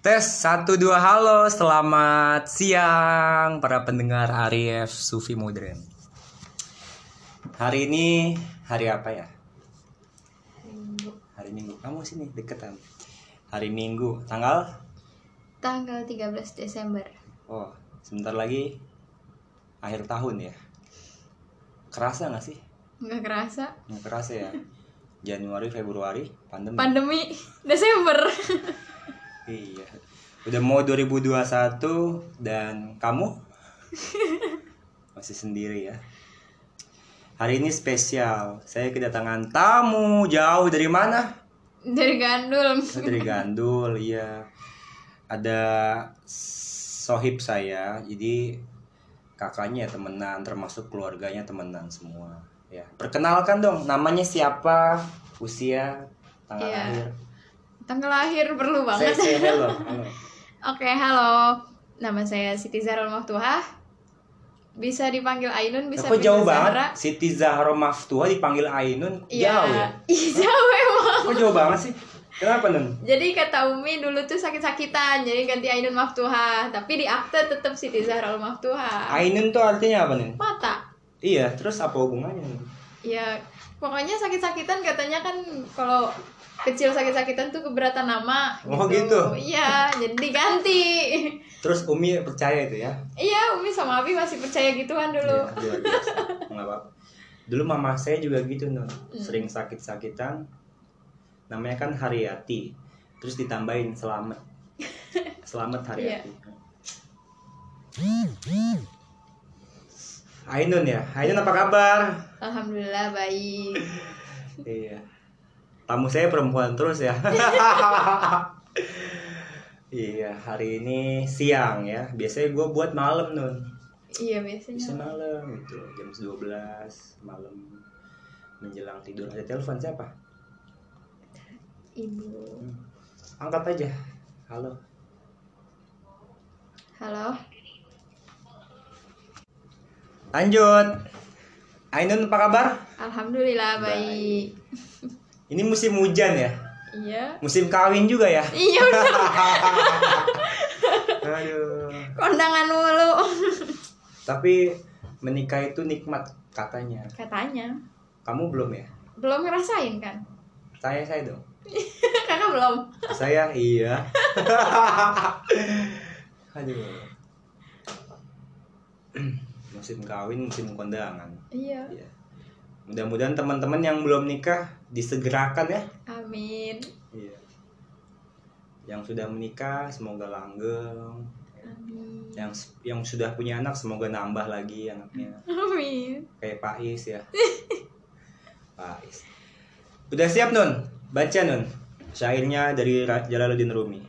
Tes 1 2 halo, selamat siang para pendengar Arif Sufi Modern. Hari ini hari apa ya? Hari Minggu. Kamu sini deketan. Hari Minggu, tanggal? Tanggal 13 Desember. Oh, sebentar lagi akhir tahun ya. Kerasa nggak sih? Nggak kerasa. Nggak kerasa ya. Januari, Februari, pandemi. Pandemi Desember. Iya. Udah mau 2021 dan kamu masih sendiri ya. Hari ini spesial. Saya kedatangan tamu jauh dari mana? Dari Gandul. Oh, Dari Gandul, iya. Ada sohib saya. Jadi kakaknya temenan termasuk keluarganya temenan semua. Ya. Perkenalkan dong, namanya siapa? Usia, tanggal Iya. lahir. Tanggal lahir perlu Saya banget. say hello. Halo. Oke, halo. Nama saya Siti Zarul Maftuha. Bisa dipanggil Ainun, bisa panggil jauh Zahra. banget? Siti Zahra Maftuha dipanggil Ainun Iya. jauh ya? Iya, jauh emang. Kok jauh banget sih? Kenapa Nun? Jadi kata Umi dulu tuh sakit-sakitan, jadi ganti Ainun Maftuha. Tapi di akte tetap Siti Zarul Maftuha. Ainun tuh artinya apa Nun? Mata. Iya, terus apa hubungannya? Nun? Ya, pokoknya sakit-sakitan katanya kan kalau kecil sakit-sakitan tuh keberatan nama Oh, gitu? Iya, jadi diganti. Terus Umi percaya itu ya? Iya, Umi sama Abi masih percaya gituan dulu. Iya, apa-apa. Dulu mama saya juga gitu Nun. Hmm. Sering sakit-sakitan. Namanya kan Haryati. Terus ditambahin selamat. Selamat Iya. Ainun ya? Ainun apa kabar? Alhamdulillah baik. Iya. Tamu saya perempuan terus ya. iya, hari ini siang ya. Biasanya gue buat malam nun. Iya Bisa biasanya. malam gitu, jam 12 malam menjelang tidur. Ada telepon siapa? Ibu. Angkat aja. Halo. Halo. Lanjut. Ainun apa kabar? Alhamdulillah baik. Ini musim hujan ya. Iya. Musim kawin juga ya. Iya Aduh. kondangan mulu. Tapi menikah itu nikmat katanya. Katanya. Kamu belum ya? Belum ngerasain kan? Tanya saya dong. Kakak belum. Saya iya. Aduh. musim kawin, musim kondangan. Iya. Iya. Mudah-mudahan teman-teman yang belum nikah disegerakan ya. Amin. Iya. Yang sudah menikah semoga langgeng. Amin. Yang yang sudah punya anak semoga nambah lagi anaknya. Amin. Kayak Pak Is ya. Pak Is. Udah siap Nun? Baca Nun. Syairnya dari Jalaluddin Rumi.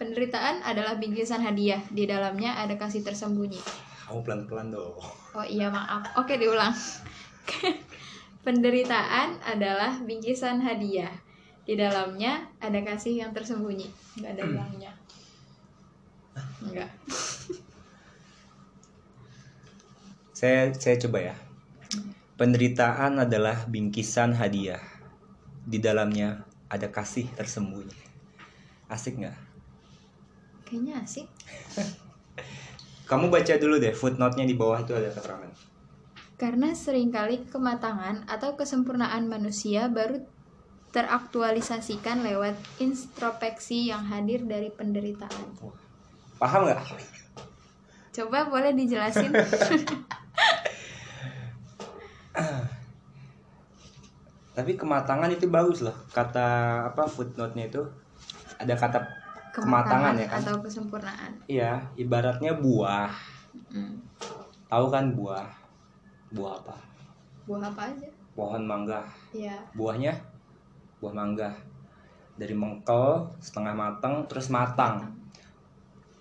Penderitaan adalah bingkisan hadiah. Di dalamnya ada kasih tersembunyi. Kamu pelan-pelan dong. Oh iya maaf. Oke diulang. Penderitaan adalah bingkisan hadiah. Di dalamnya ada kasih yang tersembunyi. Enggak ada bilangnya. Enggak. Saya saya coba ya. Penderitaan adalah bingkisan hadiah. Di dalamnya ada kasih tersembunyi. Asik nggak? Kayaknya asik. Kamu baca dulu deh footnote-nya di bawah itu ada keterangan. Karena sering kali kematangan atau kesempurnaan manusia baru teraktualisasikan lewat introspeksi yang hadir dari penderitaan. Paham nggak? Coba boleh dijelasin? Tapi kematangan itu bagus loh. Kata apa footnote-nya itu ada kata kematangan ya kan? atau kesempurnaan. Iya, ibaratnya buah. Hmm. Tahu kan buah? Buah apa? Buah apa aja? Pohon mangga. Ya. Buahnya buah mangga. Dari mengkel setengah matang terus matang.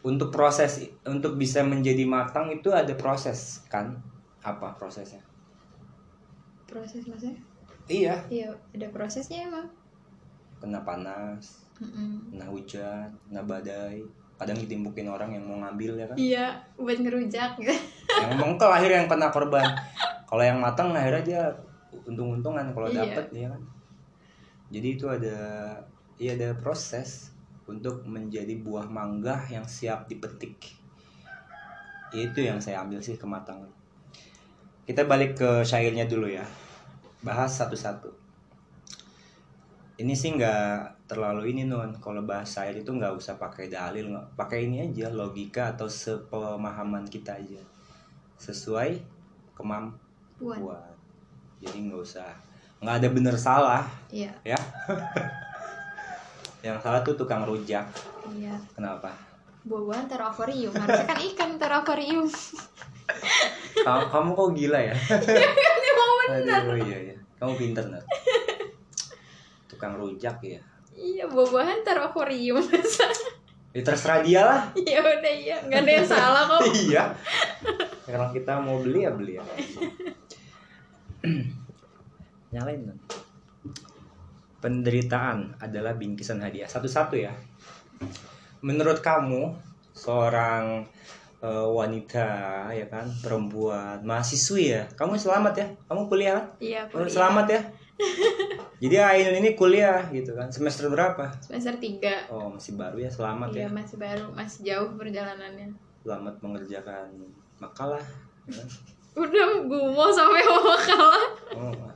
Untuk proses untuk bisa menjadi matang itu ada proses kan? Apa prosesnya? Proses maksudnya? Iya, Iya, ada prosesnya emang. kena panas, Mm-mm. kena hujan, kena badai. Kadang ditimpukin orang yang mau ngambil ya kan? Iya, buat ngerujak. yang mengkel akhirnya yang kena korban. Kalau yang matang akhirnya dia untung-untungan kalau Iya. dapet ya kan. Jadi itu ada iya ada proses untuk menjadi buah mangga yang siap dipetik itu yang saya ambil sih kematangan kita balik ke syairnya dulu ya bahas satu-satu ini sih nggak terlalu ini non kalau bahas syair itu nggak usah pakai dalil nggak pakai ini aja logika atau sepemahaman kita aja sesuai kemampuan Puan. jadi nggak usah nggak ada bener salah Iya, ya yang salah tuh tukang rujak iya. kenapa Buah-buahan taruh akuarium. Harusnya kan ikan taruh akuarium. kamu, kamu kok gila ya bener. aduh iya iya kamu pinter nggak tukang rujak ya. Iya, buah-buahan taruh akuarium. ya terserah dia lah. Ya udah iya, nggak ada yang salah kok. iya. Kalau kita mau beli ya beli ya. Nyalain dong. Penderitaan adalah bingkisan hadiah. Satu-satu ya. Menurut kamu seorang eh, wanita ya kan perempuan mahasiswi ya kamu selamat ya? Kamu kuliah? Kan Iya, kuliah. selamat ya jadi Ainun ini kuliah gitu kan semester berapa Semester 3. oh masih baru ya selamat Iya, ya masih baru, masih jauh perjalanannya. selamat mengerjakan makalah ya kan? Udah gumo sampai mau kalah. Oh.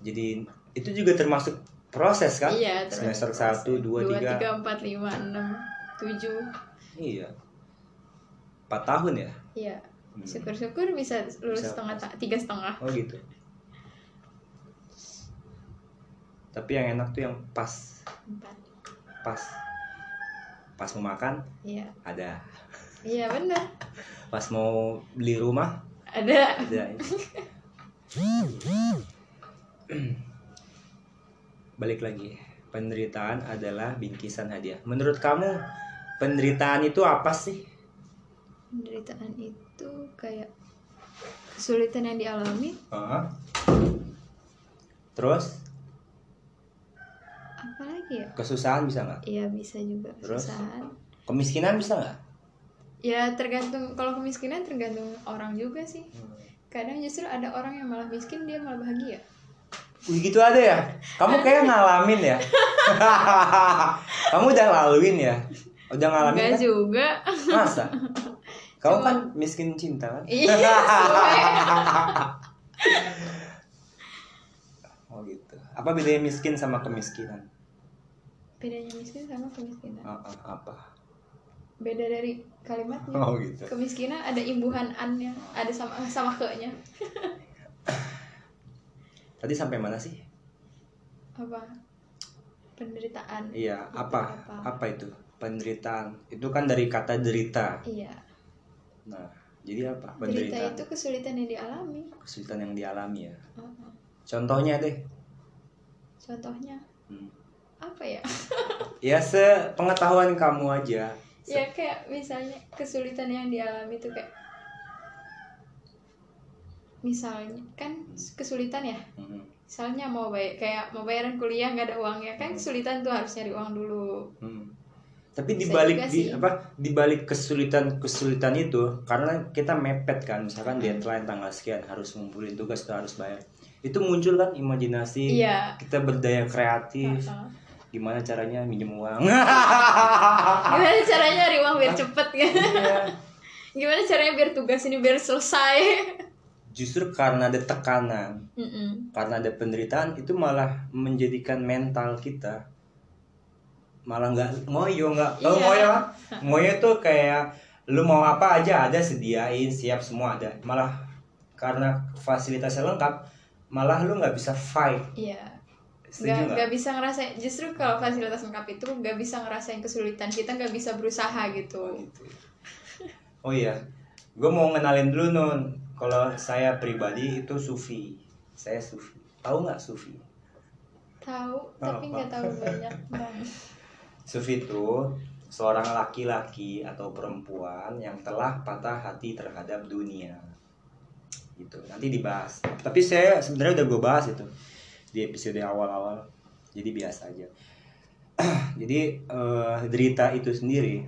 Jadi itu juga termasuk proses kan? Iya, Semester termasuk 1, 2, 3. 3, 4, 5, 6, 7. Iya. 4 tahun ya? Iya. Hmm. Syukur-syukur bisa lulus Bisa. setengah tiga setengah. Oh gitu. Tapi yang enak tuh yang pas, Empat. pas. Pas mau makan Iya. ada. Iya benar. Pas mau beli rumah Ada. ada. Balik lagi. Penderitaan adalah bingkisan hadiah. Menurut kamu penderitaan itu apa sih? Penderitaan itu kayak kesulitan yang dialami Heeh. Terus apa lagi ya? kesusahan bisa nggak? Iya bisa juga Terus? kesusahan. Kemiskinan bisa nggak? Ya tergantung kalau kemiskinan tergantung orang juga sih. Kadang justru ada orang yang malah miskin dia malah bahagia. Wih gitu ada ya? Kamu kayak ngalamin ya? Kamu udah laluin ya? Udah ngalamin Enggak kan? juga. Masa? Kamu Cuma- kan miskin cinta kan? Iya. oh gitu. Apa bedanya miskin sama kemiskinan? Bedanya miskin sama kemiskinan. Ah, ah, apa? Beda dari kalimatnya. Oh gitu. Kemiskinan ada imbuhan an-nya, ada sama sama ke-nya. Tadi sampai mana sih? Apa? Penderitaan. Iya, apa? Apa? Apa itu? Penderitaan. Itu kan dari kata derita. Iya. Nah, jadi apa? Derita Penderitaan. itu kesulitan yang dialami. Kesulitan yang dialami ya. Heeh. Contohnya deh. Contohnya Hmm. Apa ya? Ya sepengetahuan kamu aja. Se- ya kayak misalnya kesulitan yang dialami itu kayak misalnya kan kesulitan ya Hmm. misalnya mau bayar kayak mau bayaran kuliah nggak ada uangnya kan kesulitan tuh harus nyari uang dulu Hmm. Tapi Bisa dibalik di sih. apa dibalik kesulitan kesulitan itu karena kita mepet kan misalkan Hmm. deadline tanggal sekian harus ngumpulin tugas atau harus bayar itu muncul kan imajinasi Iya. kita berdaya kreatif Heeh. Gimana caranya minjem uang? Gimana caranya nyari uang biar cepet kan Iya. gimana caranya biar tugas ini biar selesai? Justru karena ada tekanan Mm-mm. karena ada penderitaan itu malah menjadikan mental kita malah nggak ngoyo nggak kalau Iya. ngoyo. Ngoyo tuh kayak lu mau apa aja ada sediain siap semua ada. Malah karena fasilitasnya lengkap malah lu nggak bisa fight. Setuju nggak nggak nggak bisa ngerasain justru kalau fasilitas lengkap itu nggak bisa ngerasain kesulitan kita nggak bisa berusaha gitu oh, gitu. oh iya gue mau ngenalin dulu nun kalau saya pribadi itu sufi saya sufi tahu nggak sufi tahu tapi nggak tahu banyak bang Sufi itu seorang laki-laki atau perempuan yang telah patah hati terhadap dunia. Gitu. Nanti dibahas. Tapi saya sebenarnya udah gue bahas itu di episode awal-awal. Jadi biasa aja. Jadi eh, derita itu sendiri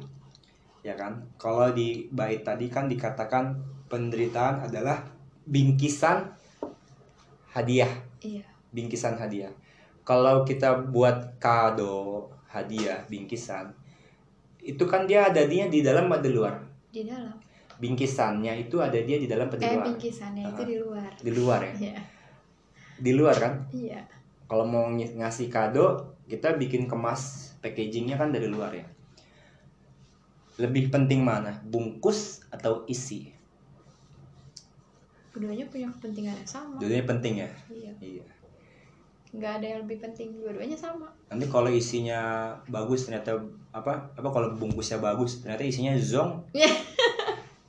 ya kan. Kalau di bait tadi kan dikatakan penderitaan adalah bingkisan hadiah iya bingkisan hadiah. Kalau kita buat kado hadiah bingkisan itu kan dia ada dia di dalam atau di luar di dalam bingkisannya itu ada dia di dalam atau di eh luar bingkisannya itu Ah. di luar di luar ya iya di luar kan? Iya. Kalau mau ng- ngasih kado kita bikin kemas packagingnya kan dari luar ya. Lebih penting mana? Bungkus atau isi? Keduanya punya kepentingan yang sama. Dua penting ya? Iya. Iya. Nggak ada yang lebih penting dua-duanya sama. Nanti kalau isinya bagus ternyata apa apa kalau bungkusnya bagus ternyata isinya zong Iya.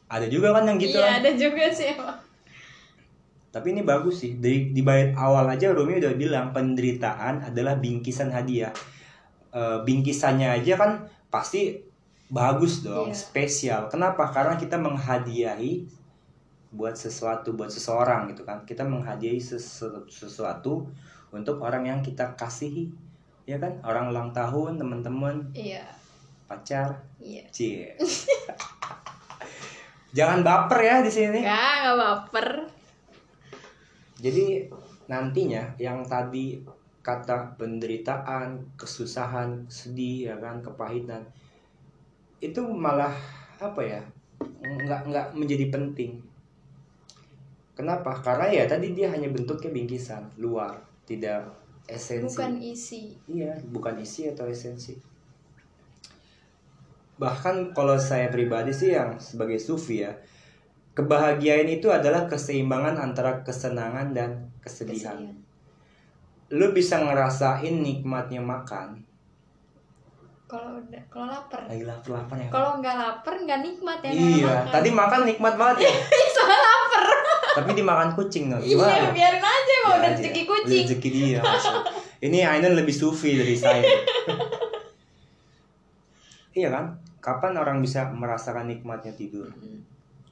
ada juga kan yang gitu iya kan? ada juga sih emang tapi ini bagus sih. Di di bait awal aja Rumi udah bilang penderitaan adalah bingkisan hadiah. Eh, bingkisannya aja kan pasti bagus dong Iya. spesial. Kenapa? Karena kita menghadiahi buat sesuatu buat seseorang gitu kan. Kita menghadiahi sesu- sesuatu untuk orang yang kita kasihi. Ya kan? Orang ulang tahun teman-teman iya. pacar. Iya. Cie. Jangan baper ya di sini. Nggak nggak baper jadi nantinya yang tadi kata penderitaan kesusahan sedih ya kan kepahitan itu malah apa ya nggak nggak menjadi penting. Kenapa? Karena ya tadi dia hanya bentuknya bingkisan luar tidak esensi. Bukan isi. Iya, bukan isi atau esensi. Bahkan kalau saya pribadi sih yang sebagai sufi ya, kebahagiaan itu adalah keseimbangan antara kesenangan dan kesedihan. kesedihan Lu bisa ngerasain nikmatnya makan. kalau udah kalau lapar Lagi lapar-lapar ya. kalau nggak lapar nggak nikmat ya Iya, tadi makan nikmat banget ya. soalnya lapar Tapi dimakan kucing no. iya biarin aja mau Ya rezeki kucing Rezeki dia. maksud. Ini Ainun lebih sufi dari saya. iya kan? Kapan orang bisa merasakan nikmatnya tidur? Mm.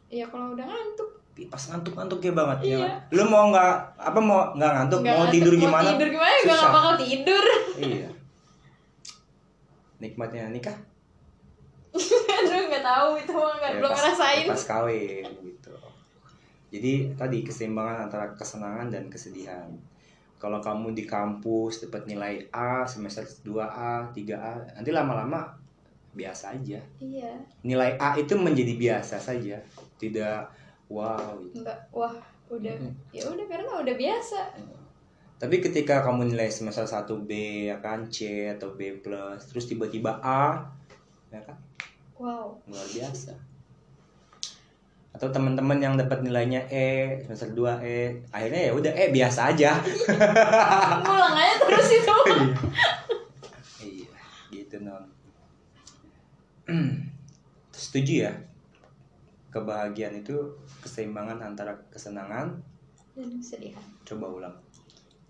Iya kalau udah ngantuk. Pas ngantuk-ngantuk ya banget ya Iya. kan? lu mau nggak apa mau nggak ngantuk Nggak mau ngantuk, tidur gimana? mau tidur gimana? Susah. nggak bakal tidur. Iya. Nikmatnya nikah? Aduh nggak tahu itu mah nggak Ya, belum pas- ngerasain. pas kawin gitu. Jadi tadi keseimbangan antara kesenangan dan kesedihan. Kalau kamu di kampus dapat nilai A semester 2A 3A nanti lama-lama biasa aja iya nilai A itu menjadi biasa saja tidak wow gitu. nggak wah udah Mm. ya udah karena udah biasa Tapi ketika kamu nilai semester 1 B ya kan C atau B plus terus tiba-tiba A ya kan wow luar biasa. Atau teman-teman yang dapat nilainya E semester 2 E akhirnya ya udah E biasa aja. ngulang aja terus itu iya, gitu non. Setuju ya? Kebahagiaan itu keseimbangan antara kesenangan. dan kesedihan Coba ulang.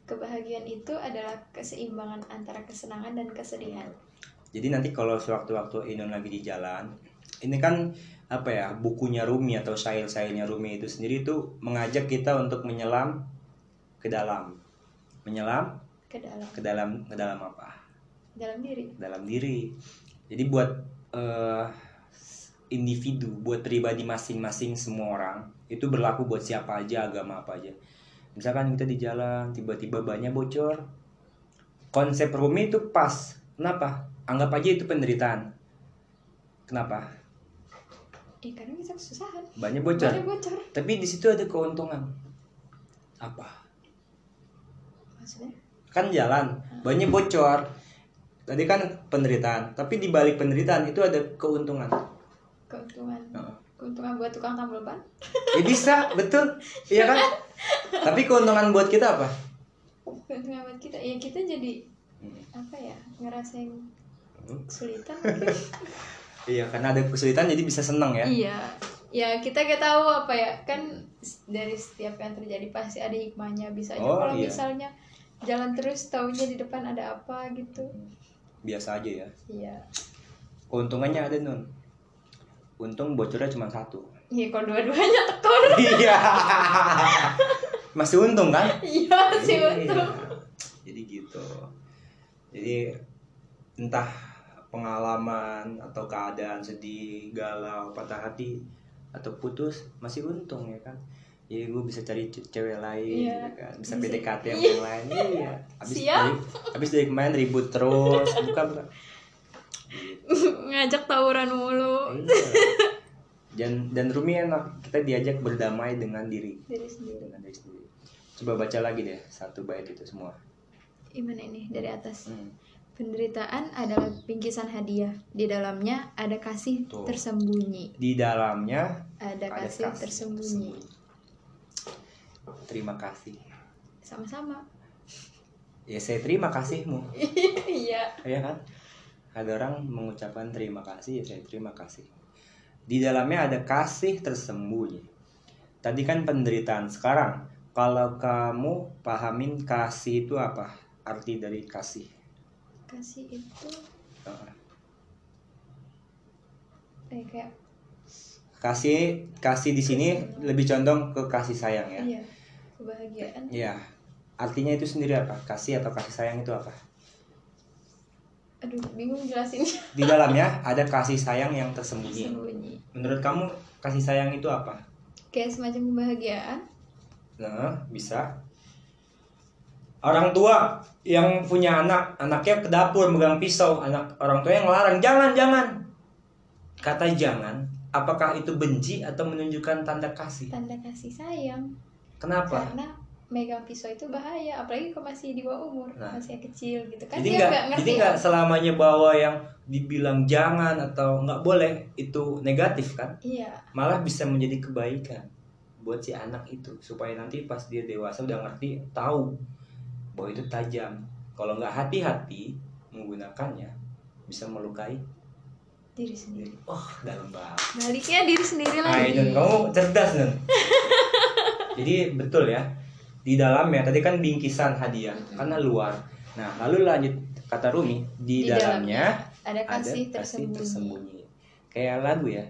kebahagiaan itu adalah keseimbangan antara kesenangan dan kesedihan Jadi nanti kalau sewaktu-waktu Inun lagi di jalan, ini kan apa ya bukunya Rumi atau syair-syairnya Rumi itu sendiri itu mengajak kita untuk menyelam ke dalam, menyelam ke dalam ke dalam ke dalam apa? dalam diri Dalam diri. Jadi buat eh, individu, buat pribadi masing-masing semua orang itu berlaku buat siapa aja, agama apa aja. Misalkan kita di jalan tiba-tiba banyak bocor, konsep Rumi itu pas. Kenapa? Anggap aja itu penderitaan. Kenapa? eh karena kita kesusahan Banyak bocor. Banyak bocor Tapi di situ ada keuntungan. Apa? maksudnya Kan jalan, banyak bocor. Tadi kan penderitaan, tapi di balik penderitaan itu ada keuntungan. keuntungan Heeh. keuntungan buat tukang tambal ban Ya bisa, betul. Iya kan? Tapi keuntungan buat kita apa? keuntungan buat kita ya kita jadi apa ya ngerasain Hmm. kesulitan Iya, karena ada kesulitan jadi bisa seneng ya. iya ya kita gak tahu apa ya kan dari setiap yang terjadi pasti ada hikmahnya bisa aja Oh, kalau iya. misalnya jalan terus taunya di depan ada apa gitu Biasa aja ya. iya Keuntungannya ada nun. Untung bocornya cuma satu. iya kalau dua-duanya tekor Iya. Masih untung kan? iya sih Iya. untung Jadi gitu. Jadi entah pengalaman atau keadaan sedih, galau, patah hati atau putus masih untung ya kan. Ya gue bisa cari ce- cewek lain Iya. gitu kan. Bisa Bisa. PDKT yang Iya. yang lain. Iya. Habis Siap. dari habis dari kemarin ribut terus, bukan bukan. Ngajak tawuran mulu Iya. dan dan Rumi enak kita diajak berdamai dengan diri diri sendiri dengan diri sendiri coba baca lagi deh satu bait itu semua gimana ini dari atas Hmm. penderitaan adalah bingkisan hadiah di dalamnya ada kasih Tuh. tersembunyi di dalamnya ada ada kasih, tersembunyi terima kasih. Sama-sama. Ya saya terima kasihmu. Iya. Ya kan? Ada orang mengucapkan terima kasih ya saya terima kasih. Di dalamnya ada kasih tersembunyi. Tadi kan penderitaan sekarang. Kalau kamu pahamin kasih itu apa? Arti dari kasih. Kasih itu eh kayak kasih kasih di sini lebih condong ke kasih sayang ya. Iya kebahagiaan. Ya artinya itu sendiri apa? Kasih atau kasih sayang itu apa? Aduh bingung jelasinnya di dalamnya ada kasih sayang yang tersembunyi. Sembunyi menurut kamu kasih sayang itu apa? Kayak semacam kebahagiaan. Nah, bisa. Orang tua yang punya anak, anaknya ke dapur megang pisau, anak orang tua yang ngelarang, jangan, jangan. Kata jangan, apakah itu benci atau menunjukkan tanda kasih? tanda kasih sayang Kenapa? karena megang pisau itu bahaya apalagi kalau masih di bawah umur Nah. masih kecil gitu kan Jadi nggak, ngerti jadi nggak selamanya bahwa yang dibilang jangan atau nggak boleh itu negatif kan? iya Malah bisa menjadi kebaikan buat si anak itu supaya nanti pas dia dewasa udah ngerti tahu bahwa itu tajam. Kalau nggak hati-hati menggunakannya bisa melukai diri sendiri Wah, dalam banget. baliknya diri sendiri Nah, lagi Nun, kamu cerdas, Nun. Jadi betul ya. Di dalamnya tadi kan bingkisan hadiah karena luar. Nah, lalu lanjut kata Rumi, di, Di dalamnya, ada ada kasih, kasih tersembunyi. tersembunyi. Kayak lagu ya.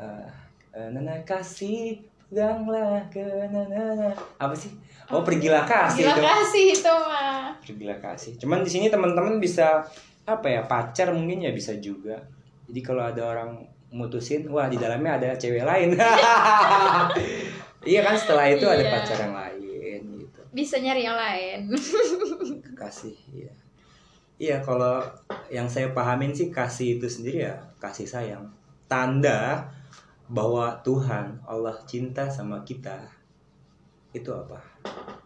Eh, nana kasih ganglah ke nana apa sih? Oh, pergilah kasih Gila itu. kasih itu mah Pergilah kasih. Cuman di sini teman-teman bisa apa ya pacar mungkin ya bisa juga. Jadi kalau ada orang mutusin, wah di dalamnya ada cewek lain. iya kan setelah itu ada Iya. pacar yang lain gitu. bisa nyari yang lain Kasih, iya. Iya kalau yang saya pahamin sih kasih itu sendiri ya kasih sayang. Tanda bahwa Tuhan Allah cinta sama kita itu apa?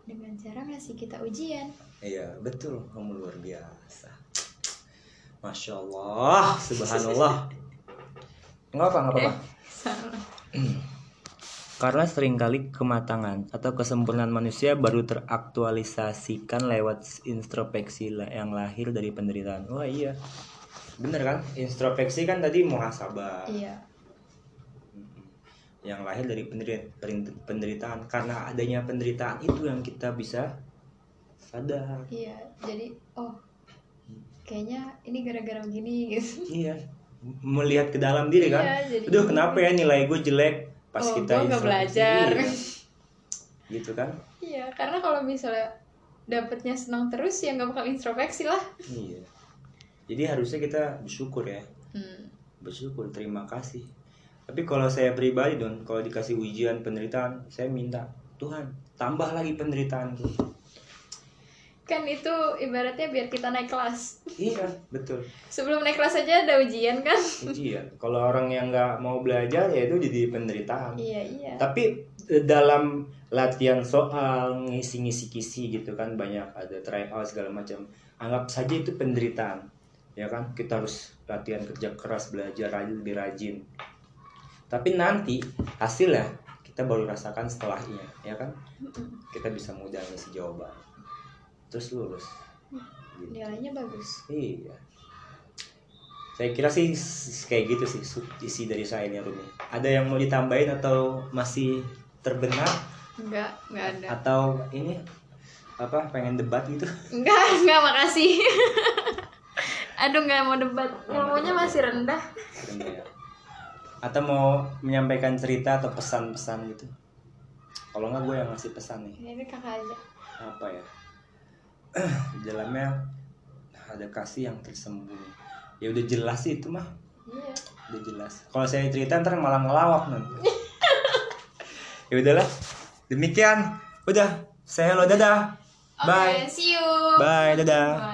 dengan cara ngasih kita ujian Iya betul kamu luar biasa Masya Allah Subhanallah Nggak apa nggak apa Karena sering kali kematangan atau kesempurnaan manusia baru teraktualisasikan lewat introspeksi yang lahir dari penderitaan. Wah iya, bener kan? Introspeksi kan tadi muhasabah. iya. Yang lahir dari penderitaan. Karena adanya penderitaan itu yang kita bisa sadar. Iya jadi oh kayaknya ini gara-gara begini gitu. Iya. Melihat ke dalam diri kan? Iya, jadi- aduh kenapa ya nilai gue jelek pas Oh, kita nggak introspeksi?" belajar. Iya. gitu kan iya karena kalau misalnya dapetnya senang terus ya nggak bakal introspeksi lah iya jadi harusnya kita bersyukur ya hmm. bersyukur terima kasih tapi kalau saya pribadi don kalau dikasih ujian penderitaan saya minta Tuhan tambah lagi penderitaanku kan itu ibaratnya biar kita naik kelas. Iya betul. Sebelum naik kelas aja ada ujian kan? Ujian kalau orang yang nggak mau belajar ya itu jadi penderitaan. Iya iya. Tapi eh, dalam latihan soal ngisi-ngisi kisi gitu kan banyak ada try out segala macam anggap saja itu penderitaan ya kan? Kita harus latihan kerja keras belajar rajin lebih rajin. Tapi nanti hasilnya kita baru rasakan setelahnya ya kan? Kita bisa mudah ngisi jawaban terus lulus gitu. nilainya bagus Iya. Saya kira sih kayak gitu sih isi dari saya ini Rumi. Ada yang mau ditambahin atau masih terbenar enggak enggak ada atau ini apa pengen debat gitu? enggak enggak makasih aduh nggak mau debat ilmunya masih rendah Rendah ya. Atau mau menyampaikan cerita atau pesan-pesan gitu? Kalau nggak gue yang ngasih pesan nih. ini kakak aja Apa ya? Di dalamnya ada kasih yang tersembunyi. Ya udah jelas sih itu mah. iya. Udah jelas. Kalau saya cerita ntar malah ngelawak non ya udahlah. Demikian. Udah. Saya lo dadah. Bye. Oke, see you. Bye dadah. Bye.